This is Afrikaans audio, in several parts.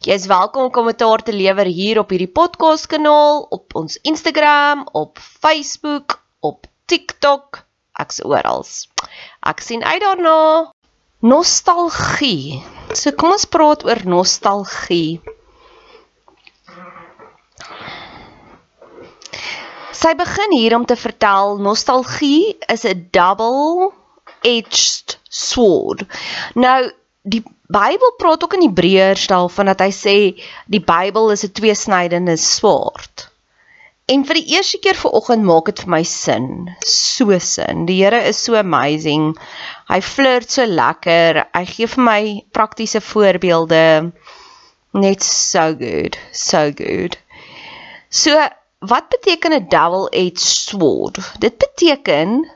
Jy is welkom om kommentaar te lewer hier op hierdie podcast kanaal, op ons Instagram, op Facebook, op TikTok, ek's oral. Ek sien uit daarna. Nostalgie. So kom ons praat oor nostalgie. Sy begin hier om te vertel nostalgie is 'n double-edged sword. Nou die Bybel praat ook in Hebreërs daarvan dat hy sê die Bybel is 'n tweesnydende swaard. En vir die eerste keer vanoggend maak dit vir my sin, so sin. Die Here is so amazing. Hy flirt so lekker. Hy gee vir my praktiese voorbeelde. Net so good, so good. So, wat beteken 'n double-edged sword? Dit beteken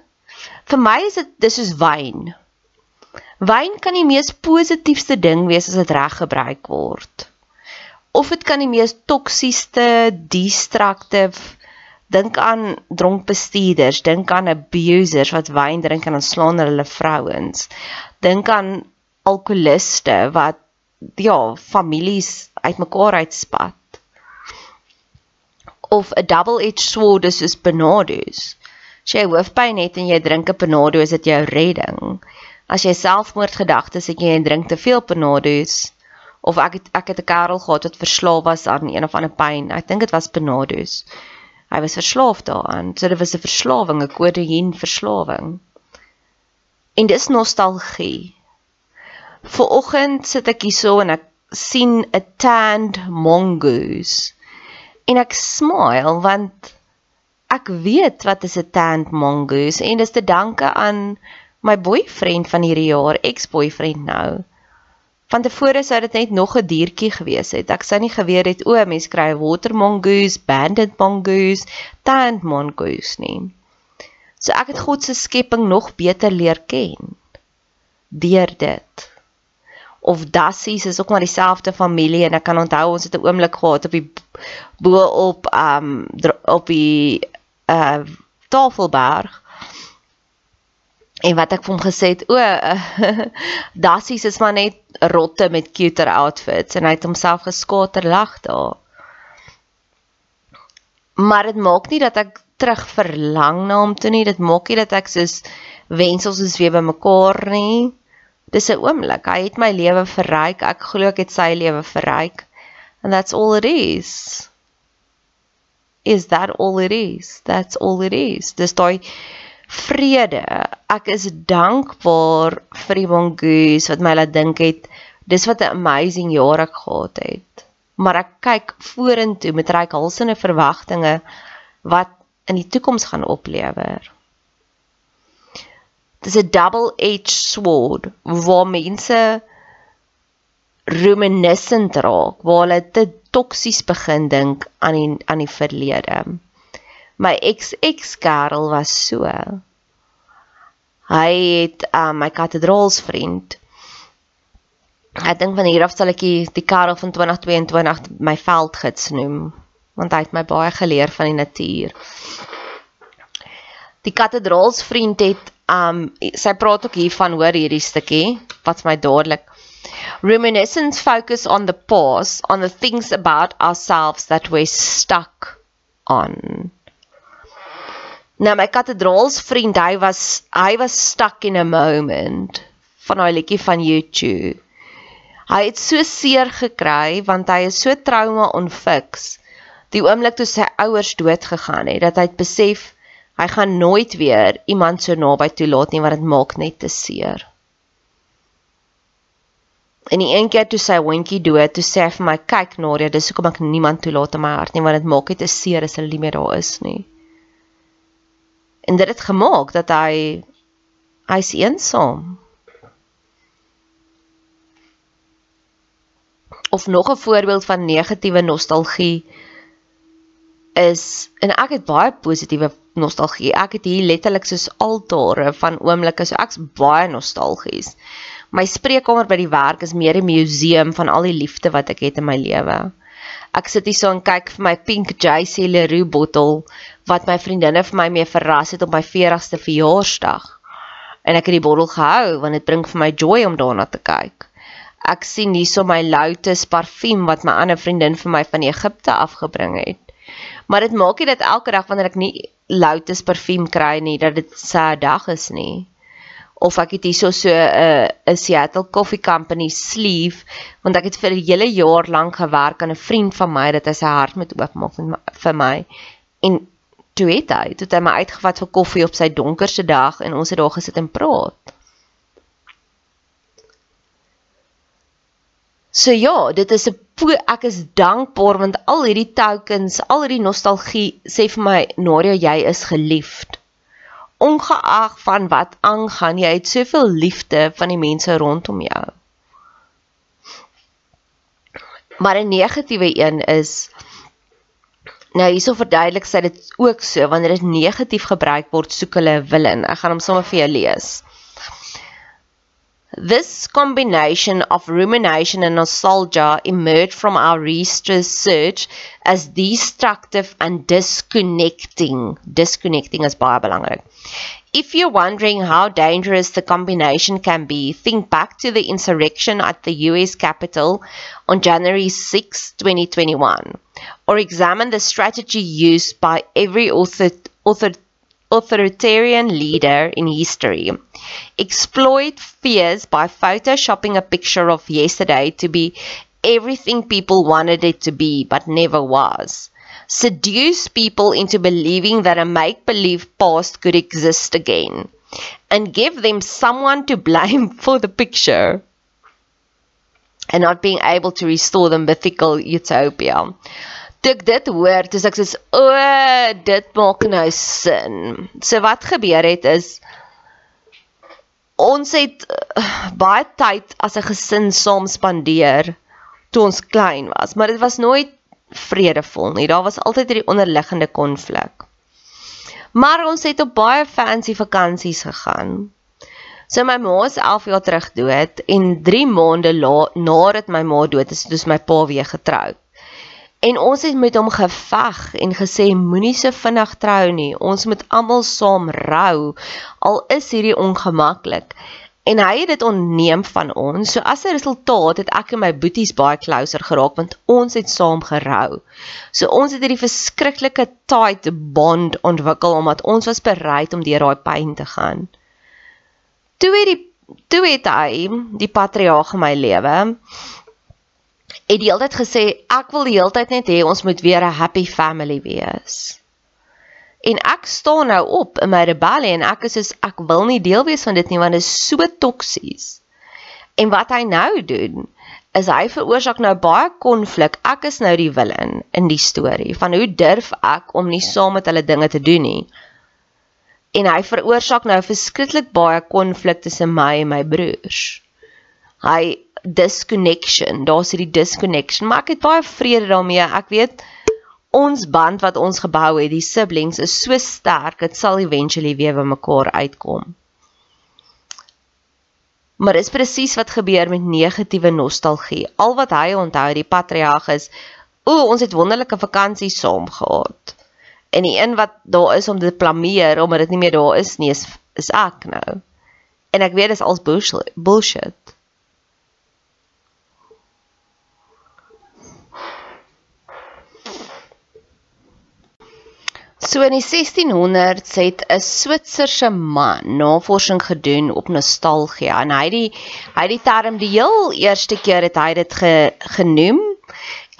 vir my is dit dis soos wyn. Wyn kan die mees positiefste ding wees as dit reg gebruik word. Of dit kan die mees toksiesste, destructive dink aan dronk bestuurders, dink aan abusers wat wyn drink en aanslaan hulle vrouens. Dink aan alkoholiste wat ja, families uitmekaar uitspat. Of 'n double-edged sword soos Benados. As jy hoofpyn het en jy drink 'n Benado, is dit jou redding as jy selfmoordgedagtes het jy drink te veel Panados of ek het ek het 'n kerel gehad wat verslaaf was aan een of ander pyn. Ek dink dit was Panados. Hy was verslaaf daaraan. So dit was 'n verslawing, 'n kodeïn verslawing. En dis nostalgie. Vooroggend sit ek hierso en ek sien 'n tanned mongoose. En ek smile want ek weet wat is 'n tanned mongoose en dis te danke aan my boyfriend van hierdie jaar, ex-boyfriend nou. Van tevore sou dit net nog 'n diertjie gewees het. Ek sou nie geweet het o, mense kry water mongoose, banded mongoose, tanned mongoose nie. So ek het God se skepping nog beter leer ken deur dit. Of dassies is ook maar dieselfde familie en ek kan onthou ons het 'n oomblik gehad op die bo op um op die uh Tafelberg En wat ek vir hom gesê het, o, dassies is maar net rotte met cuter outfits en hy het homself geskater lag daar. Maar dit maak nie dat ek terug verlang na hom toe nie. Dit maak nie dat ek soos wensels is weer bymekaar nie. Dis 'n oomblik. Hy het my lewe verryk. Ek glo ek het sy lewe verryk. And that's all it is. is that all it is. That's all it is. Dis daai vrede. Ek is dankbaar vir die mongoose wat my laat dink het dis wat 'n amazing jaar ek gehad het. Maar ek kyk vorentoe met ryk halsende verwagtinge wat in die toekoms gaan oplewer. Dis 'n double-edged sword waar mense reminiscent raak, waar hulle te toksies begin dink aan die aan die verlede. My ex-ex kerel was so. Hy het uh, my kathedraalsvriend. Ek dink van hier af sal ek die, kerel van 2022 my veldgids noem, want hy het my baie geleer van die natuur. Die kathedraalsvriend het um sy praat ook hiervan hoor hierdie stukkie wat's my dadelik Reminiscence focus on the past, on the things about ourselves that we're stuck on. Nou my kathedraalsvriend, hy was hy was stuck in a moment van daai liedjie van YouTube. Hy het so seer gekry want hy is so trauma onfiks. Die oomblik toe sy ouers dood gegaan het, dat hy het besef hy gaan nooit weer iemand so naby toelaat nie want dit maak net te seer. En die een keer toe sy hondjie dood, toe sê hy vir my, "Kyk Nadia, dis hoekom ek niemand toelaat in my hart nie, want dit maak dit te seer as hulle nie meer daar is nie." En dit het gemaak dat hy hy's eensaam. Of nog 'n voorbeeld van negatiewe nostalgie is en ek het baie positiewe nostalgie. Ek het hier letterlik soos altare van oomblikke, so ek's baie nostalgies. My spreekkamer by die werk is meer 'n museum van al die liefde wat ek het in my lewe. Ek sit hier so en kyk vir my pink JC Leroux bottel wat my vriendinne vir my mee verras het op my 40ste verjaarsdag. En ek het die bottel gehou want dit bring vir my joy om daarna te kyk. Ek sien hierso my Lotus parfuum wat my ander vriendin vir my van Egipte afgebring het. Maar dit maak nie dat elke dag wanneer ek nie Lotus parfuum kry nie dat dit 'n dag is nie of ek het hierso so 'n uh, 'n Seattle Coffee Company sleeve want ek het vir 'n hele jaar lank gewerk aan 'n vriend van my dat hy sy hart moet oopmaak vir my en toe het hy toe het hy my uitgevat vir koffie op sy donkerste dag en ons het daar gesit en praat. So ja, dit is 'n ek is dankbaar want al hierdie tokens, al hierdie nostalgie sê vir my Nadia jy is geliefd ongeag van wat aangaan, jy het soveel liefde van die mense rondom jou. Maar 'n negatiewe een is nou hierso verduidelik sy dit ook so wanneer dit negatief gebruik word, soek hulle 'n willen. Ek gaan hom sommer vir jou lees. This combination of rumination and nostalgia emerged from our research as destructive and disconnecting. Disconnecting is baie belangrik. If you're wondering how dangerous the combination can be, think back to the insurrection at the US Capitol on January 6, 2021, or examine the strategy used by every author, author authoritarian leader in history. Exploit fears by photoshopping a picture of yesterday to be everything people wanted it to be but never was. Seduce people into believing that a make believe past could exist again. And give them someone to blame for the picture and not being able to restore the mythical utopia. toe ek dit hoor, toe ek sê, "O, dit maak nou sin." So wat gebeur het is ons het uh, baie tyd as 'n gesin saam spandeer toe ons klein was, maar dit was nooit vredevol nie. Daar was altyd hierdie onderliggende konflik. Maar ons het op baie fancy vakansies gegaan. So my ma is 11 jaar terug dood en 3 maande nadat my ma dood is, het my pa weer getroud. En ons het met hom geveg en gesê moenie so vinnig trou nie. Ons moet almal saam rou al is hierdie ongemaklik. En hy het dit onneem van ons. So as 'n resultaat het ek en my boeties baie closer geraak want ons het saam gerou. So ons het hierdie verskriklike tight bond ontwikkel omdat ons was bereid om deur daai pyn te gaan. Toe het die toe het hy die patriarg in my lewe het die hele tyd gesê ek wil die hele tyd net hê ons moet weer 'n happy family wees. En ek staan nou op in my rebellie en ek is soos ek wil nie deel wees van dit nie want dit is so toksies. En wat hy nou doen is hy veroorsaak nou baie konflik. Ek is nou die villain in die storie van hoe durf ek om nie saam met hulle dinge te doen nie. En hy veroorsaak nou verskriklik baie konflik tussen my en my broers. Hy disconnection. Daar's hierdie disconnection, maar ek het baie vrede daarmee. Ek weet ons band wat ons gebou het, die siblings is so sterk, dit sal eventually weer by mekaar uitkom. Maar dis presies wat gebeur met negatiewe nostalgie. Al wat hy onthou, die patriarg is, o, ons het wonderlike vakansies saam gehad. En die een wat daar is om dit blameer omdat dit nie meer daar is nie, is, is ek nou. En ek weet dis als bullshit. So in die 1600s het 'n Switserse man navorsing gedoen op nostalgie en hy die hy die term die heel eerste keer het hy dit ge, genoem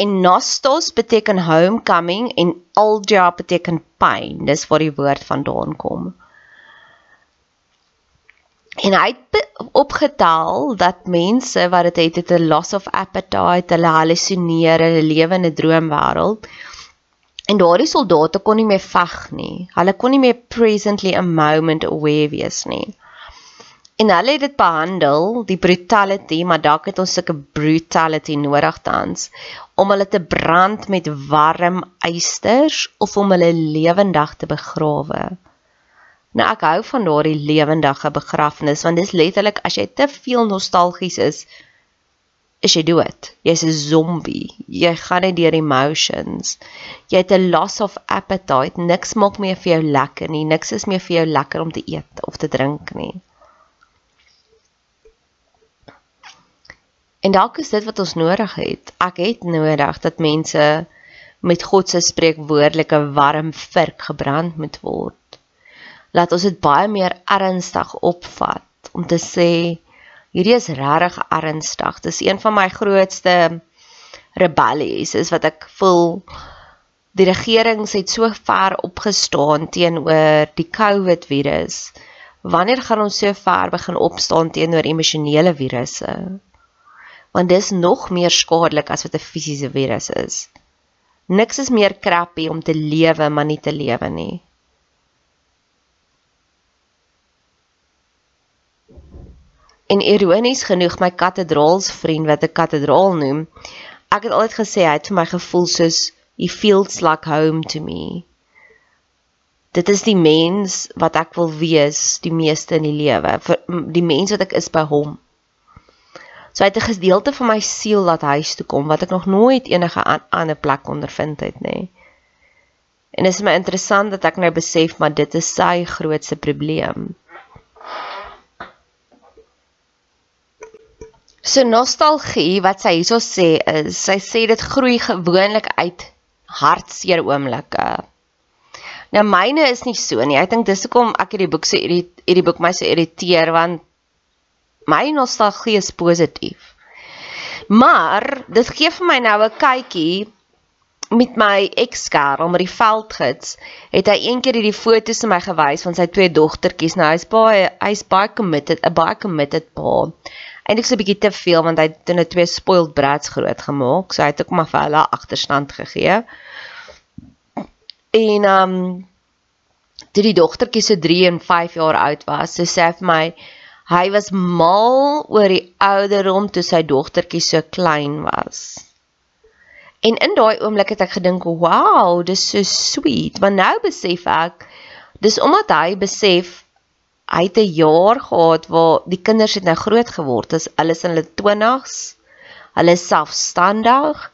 en nostos beteken homecoming en algia beteken pyn dis waar die woord vandaan kom. En hy het opgetel dat mense wat dit het het 'n loss of appetite hulle hallusineer hulle lewe in 'n droomwêreld En daardie soldate kon nie meer veg nie. Hulle kon nie meer presently a moment aware wees nie. En hulle het dit behandel, die brutality, maar dalk het ons sulke brutality nodig tans om hulle te brand met warm eisters of om hulle lewendig te begrawe. Nou ek hou van daardie lewendige begrafnis want dit is letterlik as jy te veel nostalgies is, is jy dood. Jy's 'n zombie. Jy gaan net deur emotions. Jy het 'n loss of appetite. Niks maak meer vir jou lekker nie. Niks is meer vir jou lekker om te eet of te drink nie. En dalk is dit wat ons nodig het. Ek het nodig dat mense met God se spreekwoordelike warm vurk gebrand moet word. Laat ons dit baie meer ernstig opvat om te sê hierdie is regtig ernstig. Dis een van my grootste rebellies is wat ek voel die regering het so ver opgestaan teenoor die COVID virus. Wanneer gaan ons so ver begin opstaan teenoor emosionele virusse? Want dis nog meer skadelik as wat 'n fisiese virus is. Niks is meer crappy om te lewe maar nie te lewe nie. En ironies genoeg my katedraalsvriend wat 'n katedraal noem, ek het altyd gesê hy het vir my gevoel soos he feels like home to me. Dit is die mens wat ek wil wees die meeste in die lewe, die mens wat ek is by hom. So hy het 'n gedeelte van my siel laat huis toe kom wat ek nog nooit enige ander plek ondervind het nê. En dit is my interessant dat ek nou besef maar dit is sy grootste probleem. So nostalgie wat sy hierso sê is, sy sê dit groei gewoonlik uit hartseer oomblikke. Nou myne is nie so nie. Ek dink dis hoekom ek hierdie boek so hierdie boek my so irriteer want my nostalgie is positief. Maar dit gee vir my nou 'n kykie met my ex-kerel met die veldgids het hy eendag hierdie foto's aan my gewys van sy twee dogtertjies. Nou hy's baie hy's baie committed, 'n baie committed pa eintlik so 'n bietjie te veel want hy het hulle twee spoiled brats groot gemaak. So hy het ook maar vir hulle agterstand gegee. En ehm um, toe die dogtertjie so 3 en 5 jaar oud was, so sê hy vir my hy was mal oor die ouderdom toe sy dogtertjie so klein was. En in daai oomblik het ek gedink, "Wow, dis so sweet." Maar nou besef ek dis omdat hy besef hy het 'n jaar gehad waar die kinders het nou groot geword, is alles in hulle 20's. Hulle is selfstandig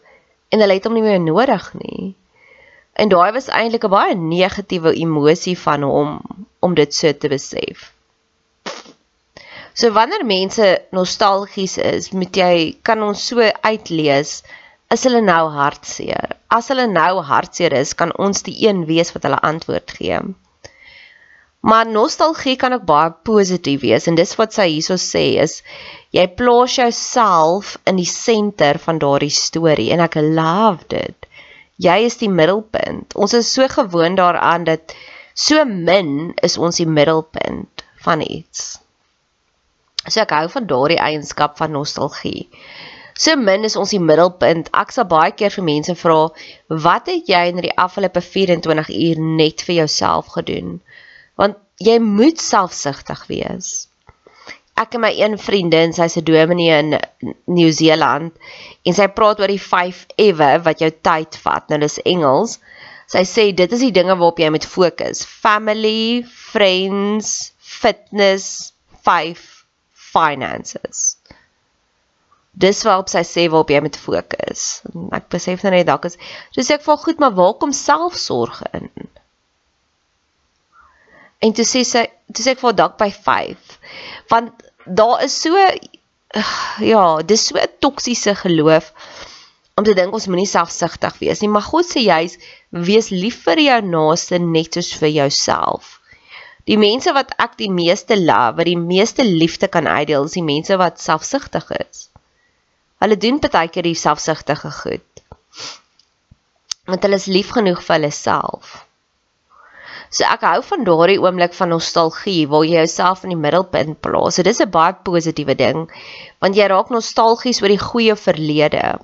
en hulle het hom nie meer nodig nie. En daai was eintlik 'n baie negatiewe emosie van hom om dit so te besef. So wanneer mense nostalgies is, moet jy kan ons so uitlees is hulle nou hartseer. As hulle nou hartseer is, kan ons die een wees wat hulle antwoord gee. Maar nostalgie kan ook baie positief wees en dis wat sy hierso sê is jy plaas jouself in die senter van daardie storie en ek love dit. Jy is die middelpunt. Ons is so gewoond daaraan dat so min is ons die middelpunt van iets. So ek hou van daardie eienskap van nostalgie. So min is ons die middelpunt. Ek sal baie keer vir mense vra, "Wat het jy in die afgelope 24 uur net vir jouself gedoen?" Jy moet selfsugtig wees. Ek en my een vriendin, sy's 'n dominee in Nieu-Seeland en sy praat oor die 5 ewe wat jou tyd vat. Nou dis Engels. Sy sê dit is die dinge waarop jy moet fokus. Family, friends, fitness, 5 finances. Dis waarop sy sê waarop jy moet fokus. Ek besef nou net dalk is dis ek val goed, maar waar kom selfsorg in? En toe sê sy, toe sê ek vir dalk by 5. Want daar is so ja, dis so 'n toksiese geloof om te dink ons moenie selfsugtig wees nie, maar God sê juis wees lief vir jou naaste net soos vir jouself. Die mense wat ek die meeste love, wat die meeste liefde kan uitdeel, is die mense wat selfsugtig is. Hulle doen baie keer die selfsugtige goed. Want hulle is lief genoeg vir hulle self. So ek hou van daardie oomblik van nostalgie waar jy jouself in die middelpunt plaas. So dis 'n baie positiewe ding want jy raak nostalgies oor die goeie verlede.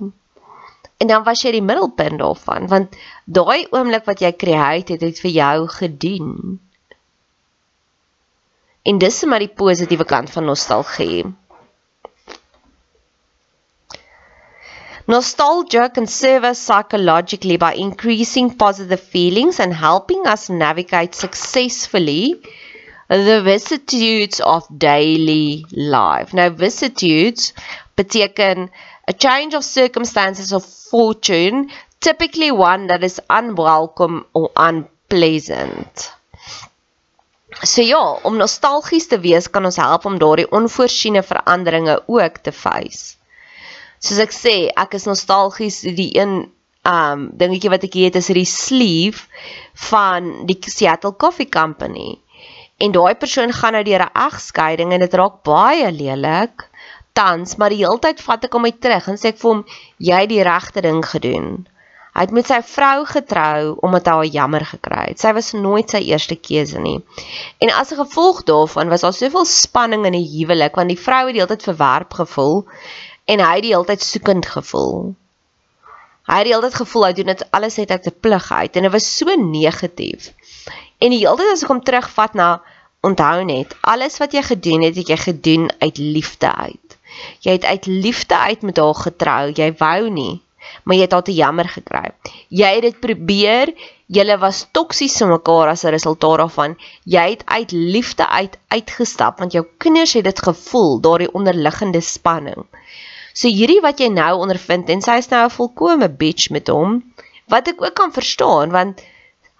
En dan was jy die middelpunt daarvan want daai oomblik wat jy create het, het vir jou gedien. En dis maar die positiewe kant van nostalgie. Nostalgia can serve us psychologically by increasing positive feelings and helping us navigate successfully the vicissitudes of daily life. Now, vicissitudes beteken a change of circumstances of fortune, typically one that is unwelcome or unpleasant. So ja, om nostalgies te wees kan ons help om daardie onvoorsiene veranderinge ook te face soos ek sê, ek is nostalgies die een um dingetjie wat ek hier het is die sleeve van die Seattle Coffee Company. En daai persoon gaan nou deur 'n egskeiding en dit raak baie lelik tans, maar die hele tyd vat ek hom uit terug en sê ek vir hom jy het die regte ding gedoen. Hy het met sy vrou getrou omdat hy haar jammer gekry het. Sy was nooit sy eerste keuse nie. En as 'n gevolg daarvan was daar soveel spanning in die huwelik want die vrou het die hele tyd verwerp gevoel en hy het die hele tyd soekend gevoel. Hy het die hele tyd gevoel hy doen dit alles net uit 'n plig uit en dit was so negatief. En die hele tyd as ek hom terugvat na onthou net, alles wat jy gedoen het, het jy gedoen uit liefde uit. Jy het uit liefde uit met haar getrou. Jy wou nie, maar jy het haar te jammer gekry. Jy het dit probeer. Julle was toksies vir mekaar as 'n resultaat daarvan. Jy het uit liefde uit uitgestap want jou kinders het dit gevoel, daardie onderliggende spanning. So hierdie wat jy nou ondervind en sy is nou 'n volkomme bitch met hom, wat ek ook kan verstaan want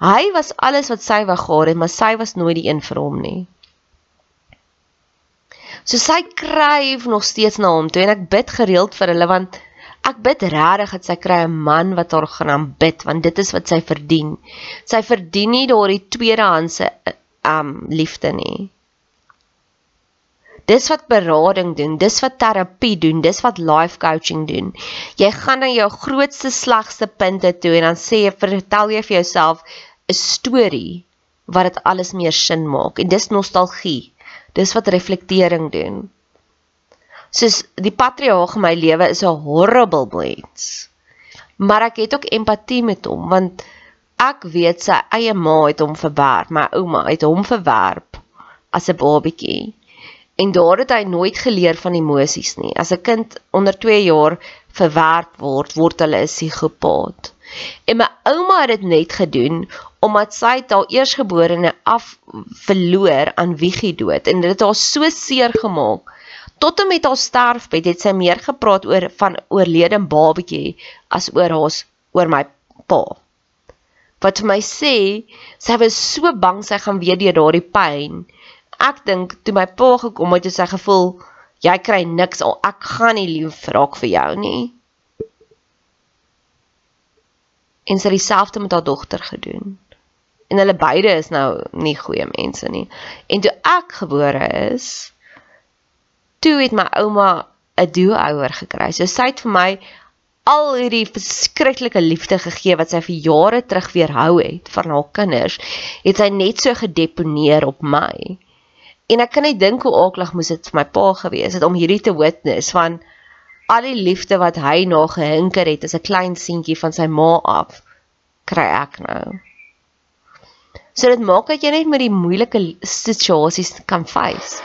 hy was alles wat sy wou gehad het, maar sy was nooit die een vir hom nie. So sy kryf nog steeds na hom toe en ek bid gereeld vir hulle want ek bid regtig dat sy kry 'n man wat haar gaan aanbid want dit is wat sy verdien. Sy verdien nie daardie tweedehandse um liefde nie. Dis wat berading doen, dis wat terapie doen, dis wat life coaching doen. Jy gaan na jou grootste slegste punte toe en dan sê jy vertel jy vir jouself 'n storie wat dit alles meer sin maak en dis nostalgie. Dis wat reflektering doen. Soos die patriarg in my lewe is 'n horrible mens. Maar ek het ook empatie met hom want ek weet sy eie ma het hom verwerp, my ouma het hom verwerp as 'n babatjie. En daar het hy nooit geleer van emosies nie. As 'n kind onder 2 jaar verwerp word, word hulle 'n psigopaat. En my ouma het dit net gedoen omdat sy haar eersgeborene af verloor aan wiegie dood en dit het haar so seer gemaak. Tot en met haar sterfbed het sy meer gepraat oor van oorlede babatjie as oor haar oor my pa. Wat vir my sê, sy was so bang sy gaan weer deur daardie pyn ek dink toe my pa gekom het, het sy gevoel jy kry niks al ek gaan nie lief raak vir jou nie. En sy het dieselfde met haar dogter gedoen. En hulle beide is nou nie goeie mense nie. En toe ek gebore is, toe het my ouma 'n do-ouer gekry. So sy het vir my al hierdie verskriklike liefde gegee wat sy vir jare terug weerhou het van haar kinders, het sy net so gedeponeer op my. En ek kan net dink hoe aaklig moes dit vir my pa gewees het om hierdie te witness van al die liefde wat hy na gehinker het as 'n klein seentjie van sy ma af kry ek nou. So dit maak dat jy net met die moeilike situasies kan face.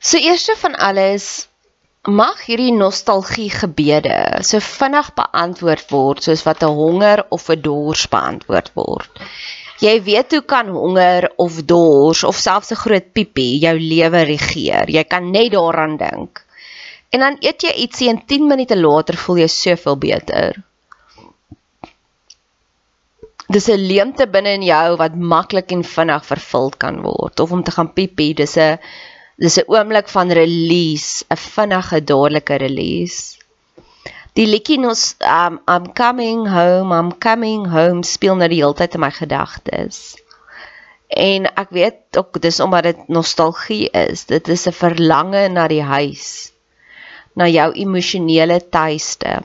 So eerste van alles mag hierdie nostalgie gebede so vinnig beantwoord word soos wat 'n honger of 'n dors beantwoord word. Jy weet hoe kan honger of dors of selfs 'n groot piepie jou lewe regeer. Jy kan net daaraan dink. En dan eet jy ietsie en 10 minute later voel jy soveel beter. Dis 'n leemte binne in jou wat maklik en vinnig vervul kan word of om te gaan piepie, dis 'n Dis 'n oomblik van release, 'n vinnige dadelike release. Die liedjie nos um I'm coming home, I'm coming home speel nou die hele tyd in my gedagtes. En ek weet ook dis omdat dit nostalgie is. Dit is 'n verlange na die huis, na jou emosionele tuiste.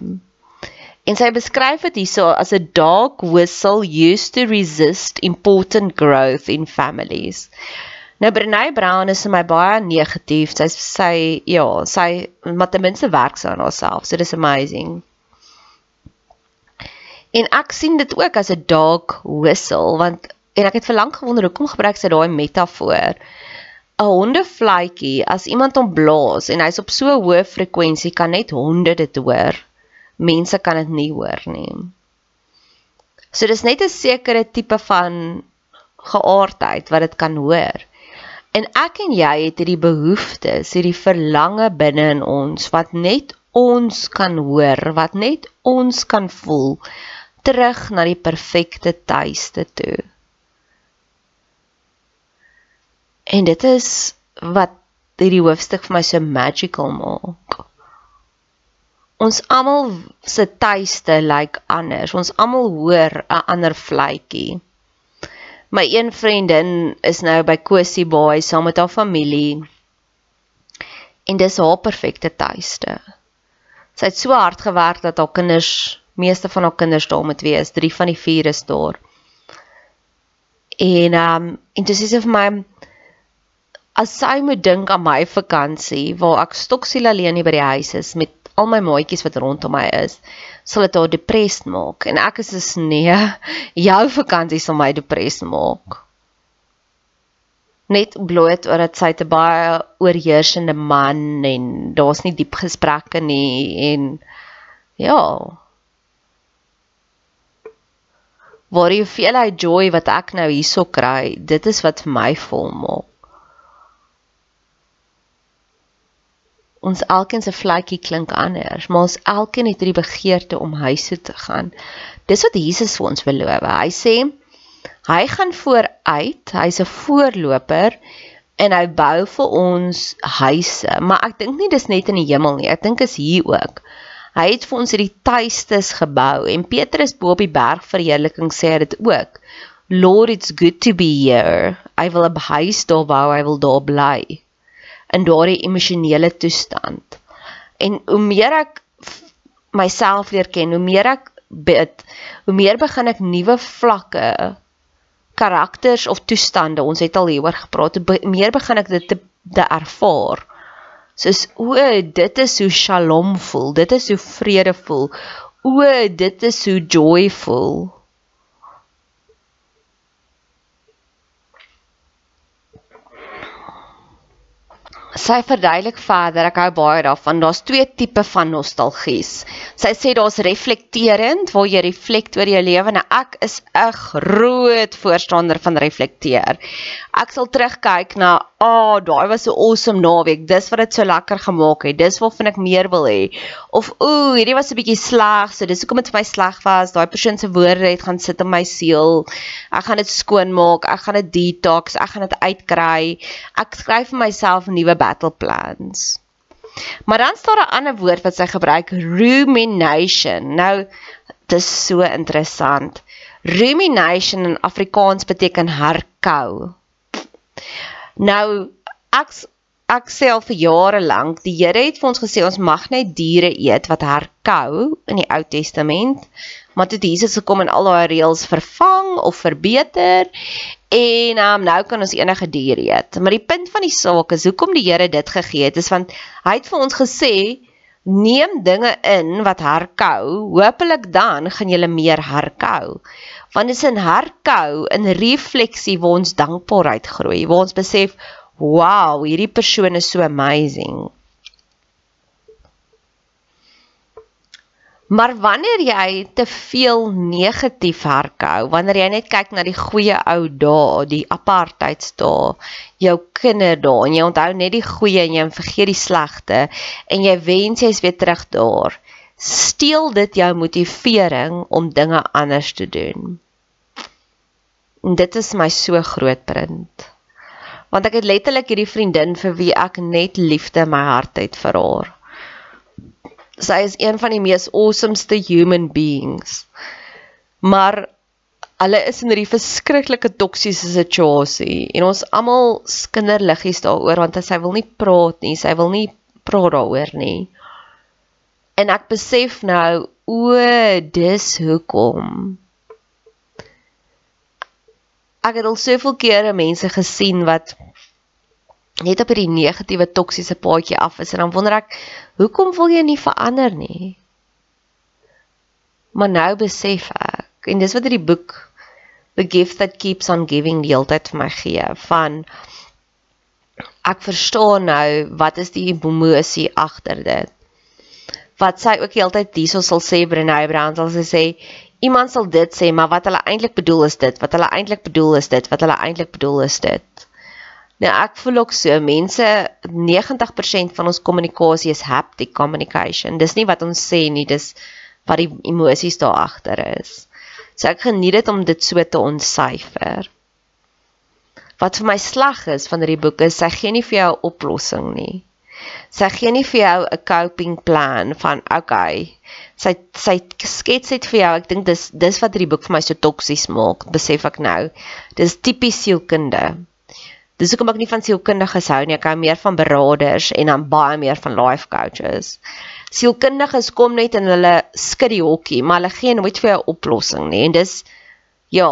En sy beskryf dit hierso as a dog whistle used to resist important growth in families. Nou Brené Brown is vir my baie negatief. Sy sê ja, sy maar ten minste werk sy aan haarself. So dis amazing. En ek sien dit ook as 'n dog whistle want en ek het vir lank gewonder hoekom gebruik sy daai metafoor. 'n Hondefluitjie, as iemand hom blaas en hy's op so 'n hoë frekwensie kan net honde dit hoor. Mense kan dit nie hoor nie. So dis net 'n sekere tipe van geaardheid wat dit kan hoor. En ek en jy het hierdie behoeftes, hierdie verlange binne in ons wat net ons kan hoor, wat net ons kan voel terug na die perfekte tuiste toe. En dit is wat hierdie hoofstuk vir my so magical maak. Ons almal se tuiste lyk like anders. Ons almal hoor 'n ander vletjie. My een vriendin is nou by Kosie Baai saam met haar familie. En dis haar perfekte tuiste. Sy het so hard gewerk dat haar kinders, meeste van haar kinders daar moet wees, 3 van die 4 is daar. En ehm um, en dis is vir my as sy moet dink aan my vakansie waar ek stoksiel alleen hier by die huis is met al my maatjies wat rondom my is, sal dit haar depressed maak. En ek is dus nee, jou vakansie sal my depressed maak. Net bloot oor dat sy te baie oorheersende man en daar's nie diep gesprekke nie en ja. Waar jy veel uit joy wat ek nou hierso kry, dit is wat vir my vol maak. Ons elkeen se vletjie klink anders, maar ons elkeen het hierdie begeerte om huise te gaan. Dis wat Jesus vir ons beloof. Hy sê hy gaan vooruit, hy's 'n voorloper en hy bou vir ons huise, maar ek dink nie dis net in die hemel nie. Ek dink is hier ook. Hy het vir ons hierdie tuistes gebou en Petrus bo op die berg verheerliking sê dit ook. Lord, it's good to be here. I will 'n huis daar bou, I will daar bly in daardie emosionele toestand. En hoe meer ek myself leer ken, hoe meer ek bid, hoe meer begin ek nuwe vlakke karakters of toestande, ons het al hieroor gepraat, hoe meer begin ek dit te, te ervaar. Soos o, dit is hoe shalom voel, dit is hoe vrede voel. O, dit is hoe joyful. Sy verduidelik verder, ek hou baie daarvan. Daar's twee tipe van nostalgies. Sy sê daar's reflekterend waar jy reflekt oor jou lewe en ek is 'n groot voorstander van reflekteer. Ek sal terugkyk na, "Ag, oh, daai was 'n awesome naweek. Dis wat dit so lekker gemaak het. Dis waarvan ek meer wil hê." Of, "Ooh, hierdie was 'n bietjie sleg, so dis hoekom dit vir my sleg was. Daai persoon se woorde het gaan sit in my siel. Ek gaan dit skoonmaak. Ek gaan dit detox. Ek gaan dit uitkry. Ek skryf vir myself nuwe battle plans. Maar dan staan 'n ander woord wat sy gebruik, rumination. Nou Dis so interessant. Rumination in Afrikaans beteken herkou. Nou ek ek sê al vir jare lank, die Here het vir ons gesê ons mag net diere eet wat herkou in die Ou Testament. Maar toe Jesus gekom en al daai reëls vervang of verbeter en um, nou kan ons enige dier eet. Maar die punt van die saak is hoekom die Here dit gegee het, is want hy het vir ons gesê neem dinge in wat herkou, hopelik dan gaan jy meer herkou. Want dit is in herkou, in refleksie waar ons dankbaarheid groei, waar ons besef, "Wow, hierdie persoon is so amazing." Maar wanneer jy te veel negatief herkou, wanneer jy net kyk na die goeie ou dae, die apartheidsdae, jou kinderdae en jy onthou net die goeie en jy vergeet die slegte en jy wens jy's weer terug daar, steel dit jou motivering om dinge anders te doen. En dit is my so groot punt. Want ek het letterlik hierdie vriendin vir wie ek net liefde in my hart het vir haar sy is een van die mees awesomeste human beings. Maar hulle is in 'n verskriklike toksiese situasie en ons almal skinderliggies daaroor want sy wil nie praat nie, sy wil nie praat daaroor nie. En ek besef nou o, dis hoekom. Ek het al soveel kere mense gesien wat net op hierdie negatiewe toksiese paadjie af is en dan wonder ek hoekom wil jy nie verander nie? Maar nou besef ek en dis wat hierdie boek the gift that keeps on giving die altyd vir my gee van ek verstaan nou wat is die emosie agter dit? Wat sy ook heeltyd hierso sal sê Brené Brown sal sê iemand sal dit sê maar wat hulle eintlik bedoel is dit wat hulle eintlik bedoel is dit wat hulle eintlik bedoel is dit Nou ek voel ook so mense 90% van ons kommunikasie is haptic communication. Dis nie wat ons sê nie, dis wat die emosies daar agter is. So ek geniet dit om dit so te ontsyfer. Wat vir my sleg is van hierdie boek is sy gee nie vir jou 'n oplossing nie. Sy gee nie vir jou 'n coping plan van okay. Sy sy skets dit vir jou. Ek dink dis dis wat hierdie boek vir my so toksies maak, besef ek nou. Dis tipies sielkunde. Dis hoekom ek nie van sielkundiges hou nie. Ek hou meer van beraders en dan baie meer van life coaches. Sielkundiges kom net in hulle skuddy hokkie, maar hulle gee nooit vir jou 'n oplossing nie. En dis ja.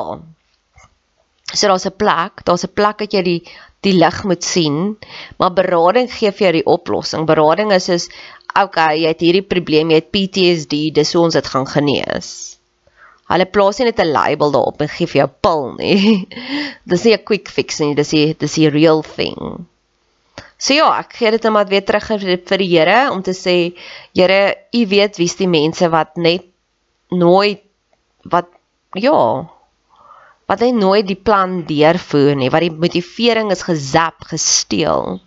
So daar's 'n plek, daar's 'n plek dat jy die die lig moet sien, maar berading gee vir jou die oplossing. Berading is is okay, jy het hierdie probleem, jy het PTSD, dis hoe ons dit gaan genees. Hulle plaas nie net 'n label daarop en gee vir jou pil nie. dis nie 'n quick fix nie, dis die dis die real thing. So ja, ek gee dit net maar weer terug vir die Here om te sê, Here, U weet wie's die mense wat net nooit wat ja, wat hy nooit die plan deurvoer nie, wat die motivering is gezap, gesteel.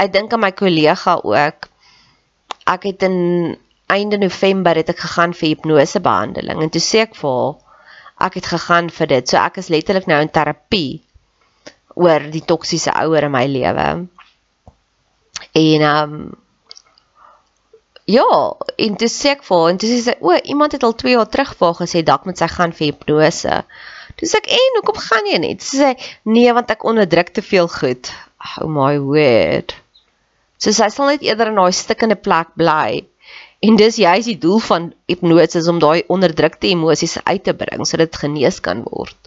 Ek dink aan my kollega ook. Ek het in einde November het ek gegaan vir hipnosebehandeling en toe sê ek vir haar ek het gegaan vir dit. So ek is letterlik nou in terapie oor die toksiese ouer in my lewe. En ehm um, ja, en toe sê ek vir haar en toe sê sy o, iemand het al 2 jaar terug vir haar gesê dalk moet sy gaan vir hipnose. Toe sê ek en hoekom gaan jy nie? Sy sê nee, want ek onderdruk te veel goed. Oh my word. So sy sal net eerder in daai stikkende plek bly En dis juist die doel van hipnose is om daai onderdrukte emosies uit te bring sodat dit genees kan word.